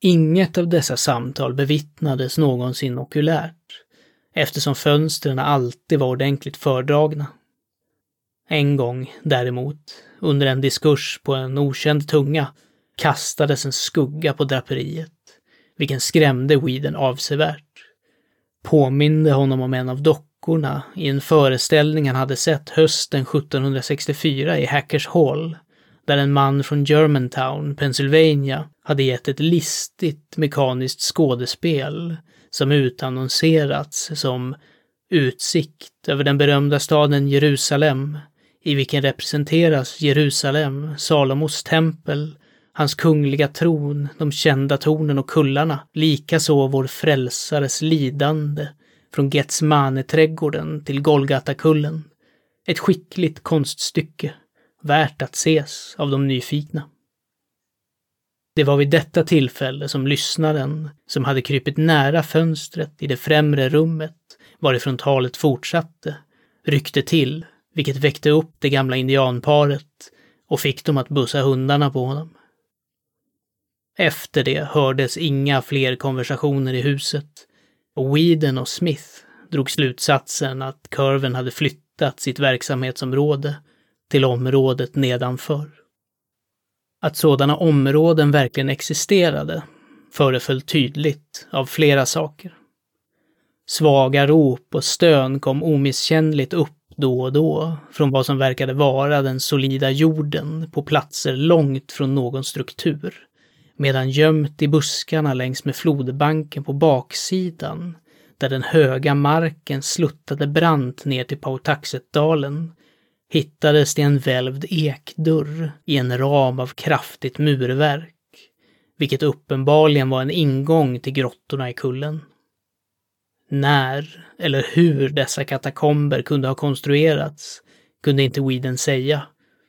Inget av dessa samtal bevittnades någonsin okulärt, eftersom fönstren alltid var ordentligt fördragna. En gång, däremot, under en diskurs på en okänd tunga, kastades en skugga på draperiet, vilken skrämde Weeden avsevärt. Påminde honom om en av dockorna i en föreställning han hade sett hösten 1764 i Hackers Hall, där en man från Germantown, Pennsylvania, hade gett ett listigt mekaniskt skådespel som utannonserats som Utsikt över den berömda staden Jerusalem, i vilken representeras Jerusalem, Salomos tempel, hans kungliga tron, de kända tornen och kullarna, likaså vår frälsares lidande, från Getsemane-trädgården till Golgatakullen. Ett skickligt konststycke, värt att ses av de nyfikna. Det var vid detta tillfälle som lyssnaren, som hade krypit nära fönstret i det främre rummet, varifrån talet fortsatte, ryckte till, vilket väckte upp det gamla indianparet och fick dem att bussa hundarna på honom. Efter det hördes inga fler konversationer i huset och Weeden och Smith drog slutsatsen att kurven hade flyttat sitt verksamhetsområde till området nedanför. Att sådana områden verkligen existerade föreföll tydligt av flera saker. Svaga rop och stön kom omisskännligt upp då och då från vad som verkade vara den solida jorden på platser långt från någon struktur. Medan gömt i buskarna längs med flodbanken på baksidan, där den höga marken sluttade brant ner till Pautaxetdalen, hittades det en välvd ekdörr i en ram av kraftigt murverk, vilket uppenbarligen var en ingång till grottorna i kullen. När eller hur dessa katakomber kunde ha konstruerats kunde inte Weeden säga,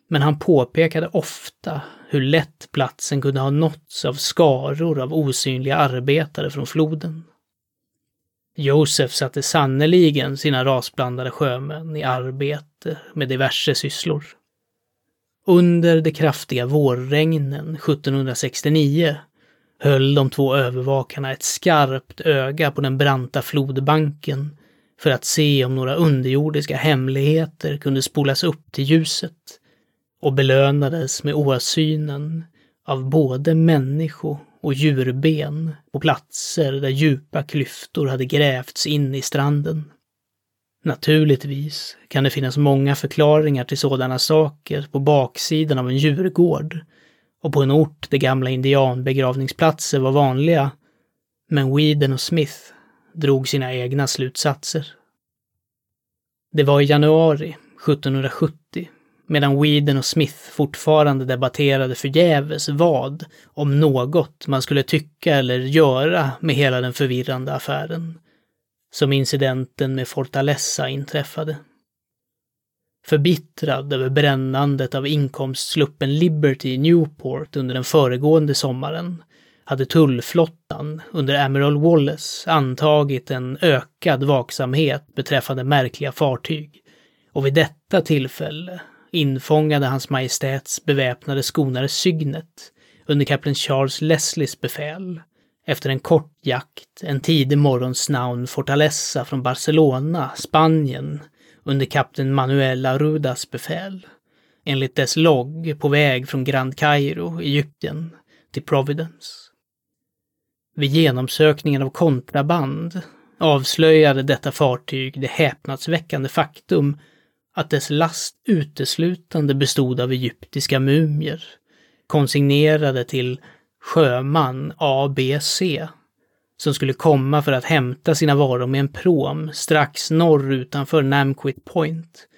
men han påpekade ofta hur lätt platsen kunde ha nåtts av skaror av osynliga arbetare från floden. Josef satte sannerligen sina rasblandade sjömän i arbete med diverse sysslor. Under de kraftiga vårregnen 1769 höll de två övervakarna ett skarpt öga på den branta flodbanken för att se om några underjordiska hemligheter kunde spolas upp till ljuset och belönades med åsynen av både människo och djurben på platser där djupa klyftor hade grävts in i stranden. Naturligtvis kan det finnas många förklaringar till sådana saker på baksidan av en djurgård och på en ort där gamla indianbegravningsplatser var vanliga, men Weeden och Smith drog sina egna slutsatser. Det var i januari 1770 medan Weeden och Smith fortfarande debatterade förgäves vad, om något, man skulle tycka eller göra med hela den förvirrande affären, som incidenten med Fortaleza inträffade. Förbittrad över brännandet av inkomstsluppen Liberty i Newport under den föregående sommaren hade tullflottan under Admiral Wallace antagit en ökad vaksamhet beträffande märkliga fartyg. Och vid detta tillfälle infångade Hans Majestäts beväpnade skonare Sygnet under kapten Charles Leslies befäl efter en kort jakt en tidig morgon snaun Fortaleza från Barcelona, Spanien, under kapten Manuel Arudas befäl, enligt dess logg på väg från Grand Cairo, Egypten, till Providence. Vid genomsökningen av kontraband avslöjade detta fartyg det häpnadsväckande faktum att dess last uteslutande bestod av egyptiska mumier, konsignerade till sjöman ABC, som skulle komma för att hämta sina varor med en prom strax norr utanför Namquit Point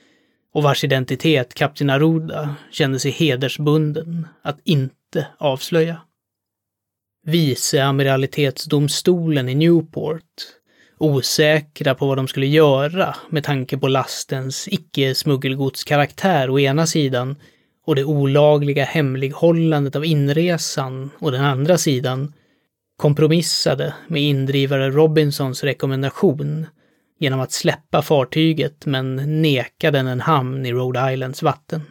och vars identitet kapten Aruda kände sig hedersbunden att inte avslöja. Viceamiralitetsdomstolen i Newport osäkra på vad de skulle göra med tanke på lastens icke-smuggelgodskaraktär å ena sidan och det olagliga hemlighållandet av inresan å den andra sidan, kompromissade med indrivare Robinsons rekommendation genom att släppa fartyget men neka den en hamn i Rhode Islands vatten.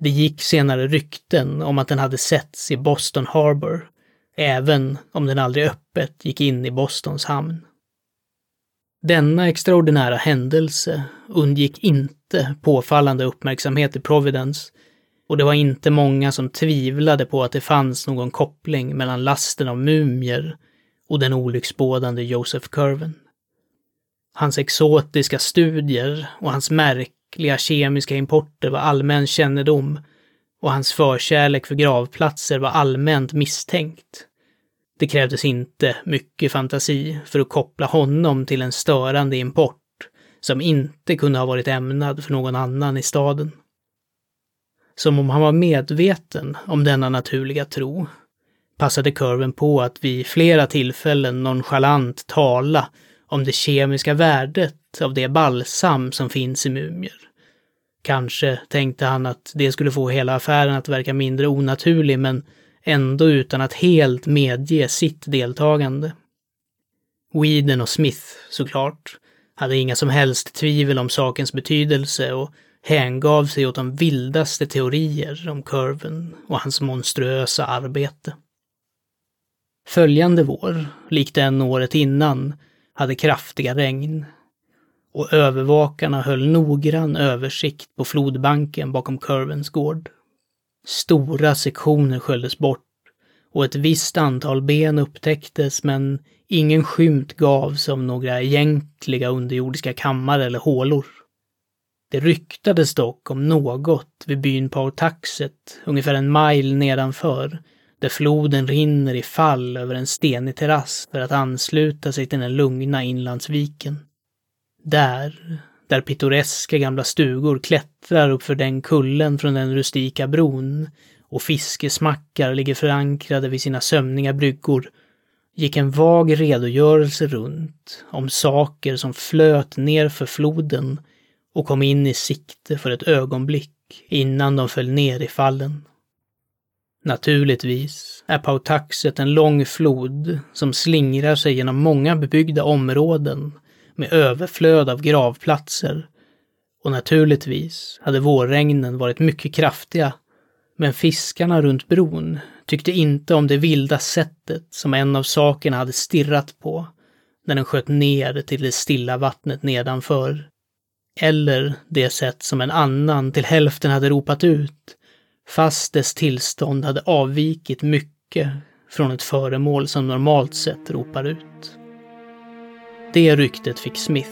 Det gick senare rykten om att den hade setts i Boston Harbor, även om den aldrig öppet gick in i Bostons hamn. Denna extraordinära händelse undgick inte påfallande uppmärksamhet i Providence Och det var inte många som tvivlade på att det fanns någon koppling mellan lasten av mumier och den olycksbådande Joseph Curven. Hans exotiska studier och hans märkliga kemiska importer var allmän kännedom och hans förkärlek för gravplatser var allmänt misstänkt. Det krävdes inte mycket fantasi för att koppla honom till en störande import som inte kunde ha varit ämnad för någon annan i staden. Som om han var medveten om denna naturliga tro passade kurven på att vid flera tillfällen nonchalant tala om det kemiska värdet av det balsam som finns i mumier. Kanske tänkte han att det skulle få hela affären att verka mindre onaturlig, men ändå utan att helt medge sitt deltagande. Weeden och Smith, såklart, hade inga som helst tvivel om sakens betydelse och hängav sig åt de vildaste teorier om kurven och hans monstruösa arbete. Följande vår, likt den året innan, hade kraftiga regn och övervakarna höll noggrann översikt på flodbanken bakom kurvens gård. Stora sektioner sköljdes bort och ett visst antal ben upptäcktes men ingen skymt gavs av några egentliga underjordiska kammare eller hålor. Det ryktades dock om något vid byn Pautaxet, ungefär en mile nedanför, där floden rinner i fall över en stenig terrass för att ansluta sig till den lugna inlandsviken. Där, där pittoreska gamla stugor klättrar uppför den kullen från den rustika bron och fiskesmackar ligger förankrade vid sina sömniga bryggor, gick en vag redogörelse runt om saker som flöt ner för floden och kom in i sikte för ett ögonblick innan de föll ner i fallen. Naturligtvis är Pautaxet en lång flod som slingrar sig genom många bebyggda områden med överflöd av gravplatser. Och naturligtvis hade vårregnen varit mycket kraftiga, men fiskarna runt bron tyckte inte om det vilda sättet som en av sakerna hade stirrat på när den sköt ner till det stilla vattnet nedanför. Eller det sätt som en annan till hälften hade ropat ut, fast dess tillstånd hade avvikit mycket från ett föremål som normalt sett ropar ut. Det ryktet fick Smith,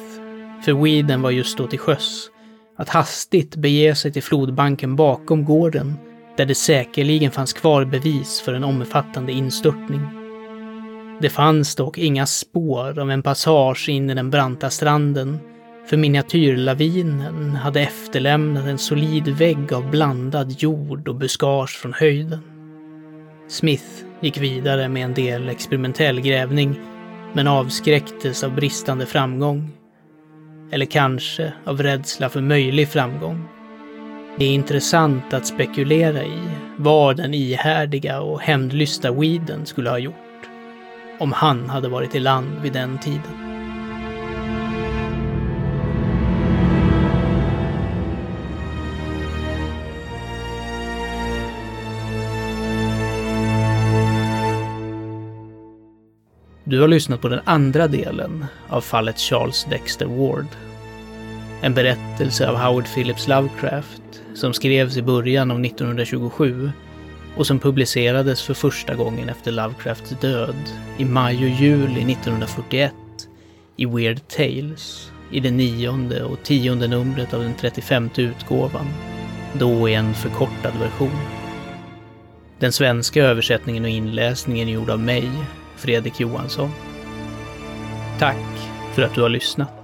för Weeden var just då till sjöss, att hastigt bege sig till flodbanken bakom gården, där det säkerligen fanns kvar bevis för en omfattande instörtning. Det fanns dock inga spår av en passage in i den branta stranden, för miniatyrlavinen hade efterlämnat en solid vägg av blandad jord och buskage från höjden. Smith gick vidare med en del experimentell grävning men avskräcktes av bristande framgång. Eller kanske av rädsla för möjlig framgång. Det är intressant att spekulera i vad den ihärdiga och hämndlysta Weeden skulle ha gjort om han hade varit i land vid den tiden. Du har lyssnat på den andra delen av fallet Charles Dexter Ward. En berättelse av Howard Phillips Lovecraft som skrevs i början av 1927 och som publicerades för första gången efter Lovecrafts död i maj och juli 1941 i Weird Tales i det nionde och tionde numret av den 35 utgåvan, då i en förkortad version. Den svenska översättningen och inläsningen är gjord av mig, Fredrik Johansson. Tack för att du har lyssnat.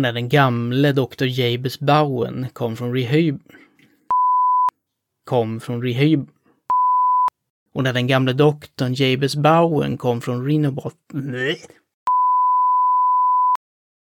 Och när den gamle Dr. Jabez Bowen kom från rehab... kom från rehab... Och när den gamle doktorn Jabez Bowen kom från Renobot...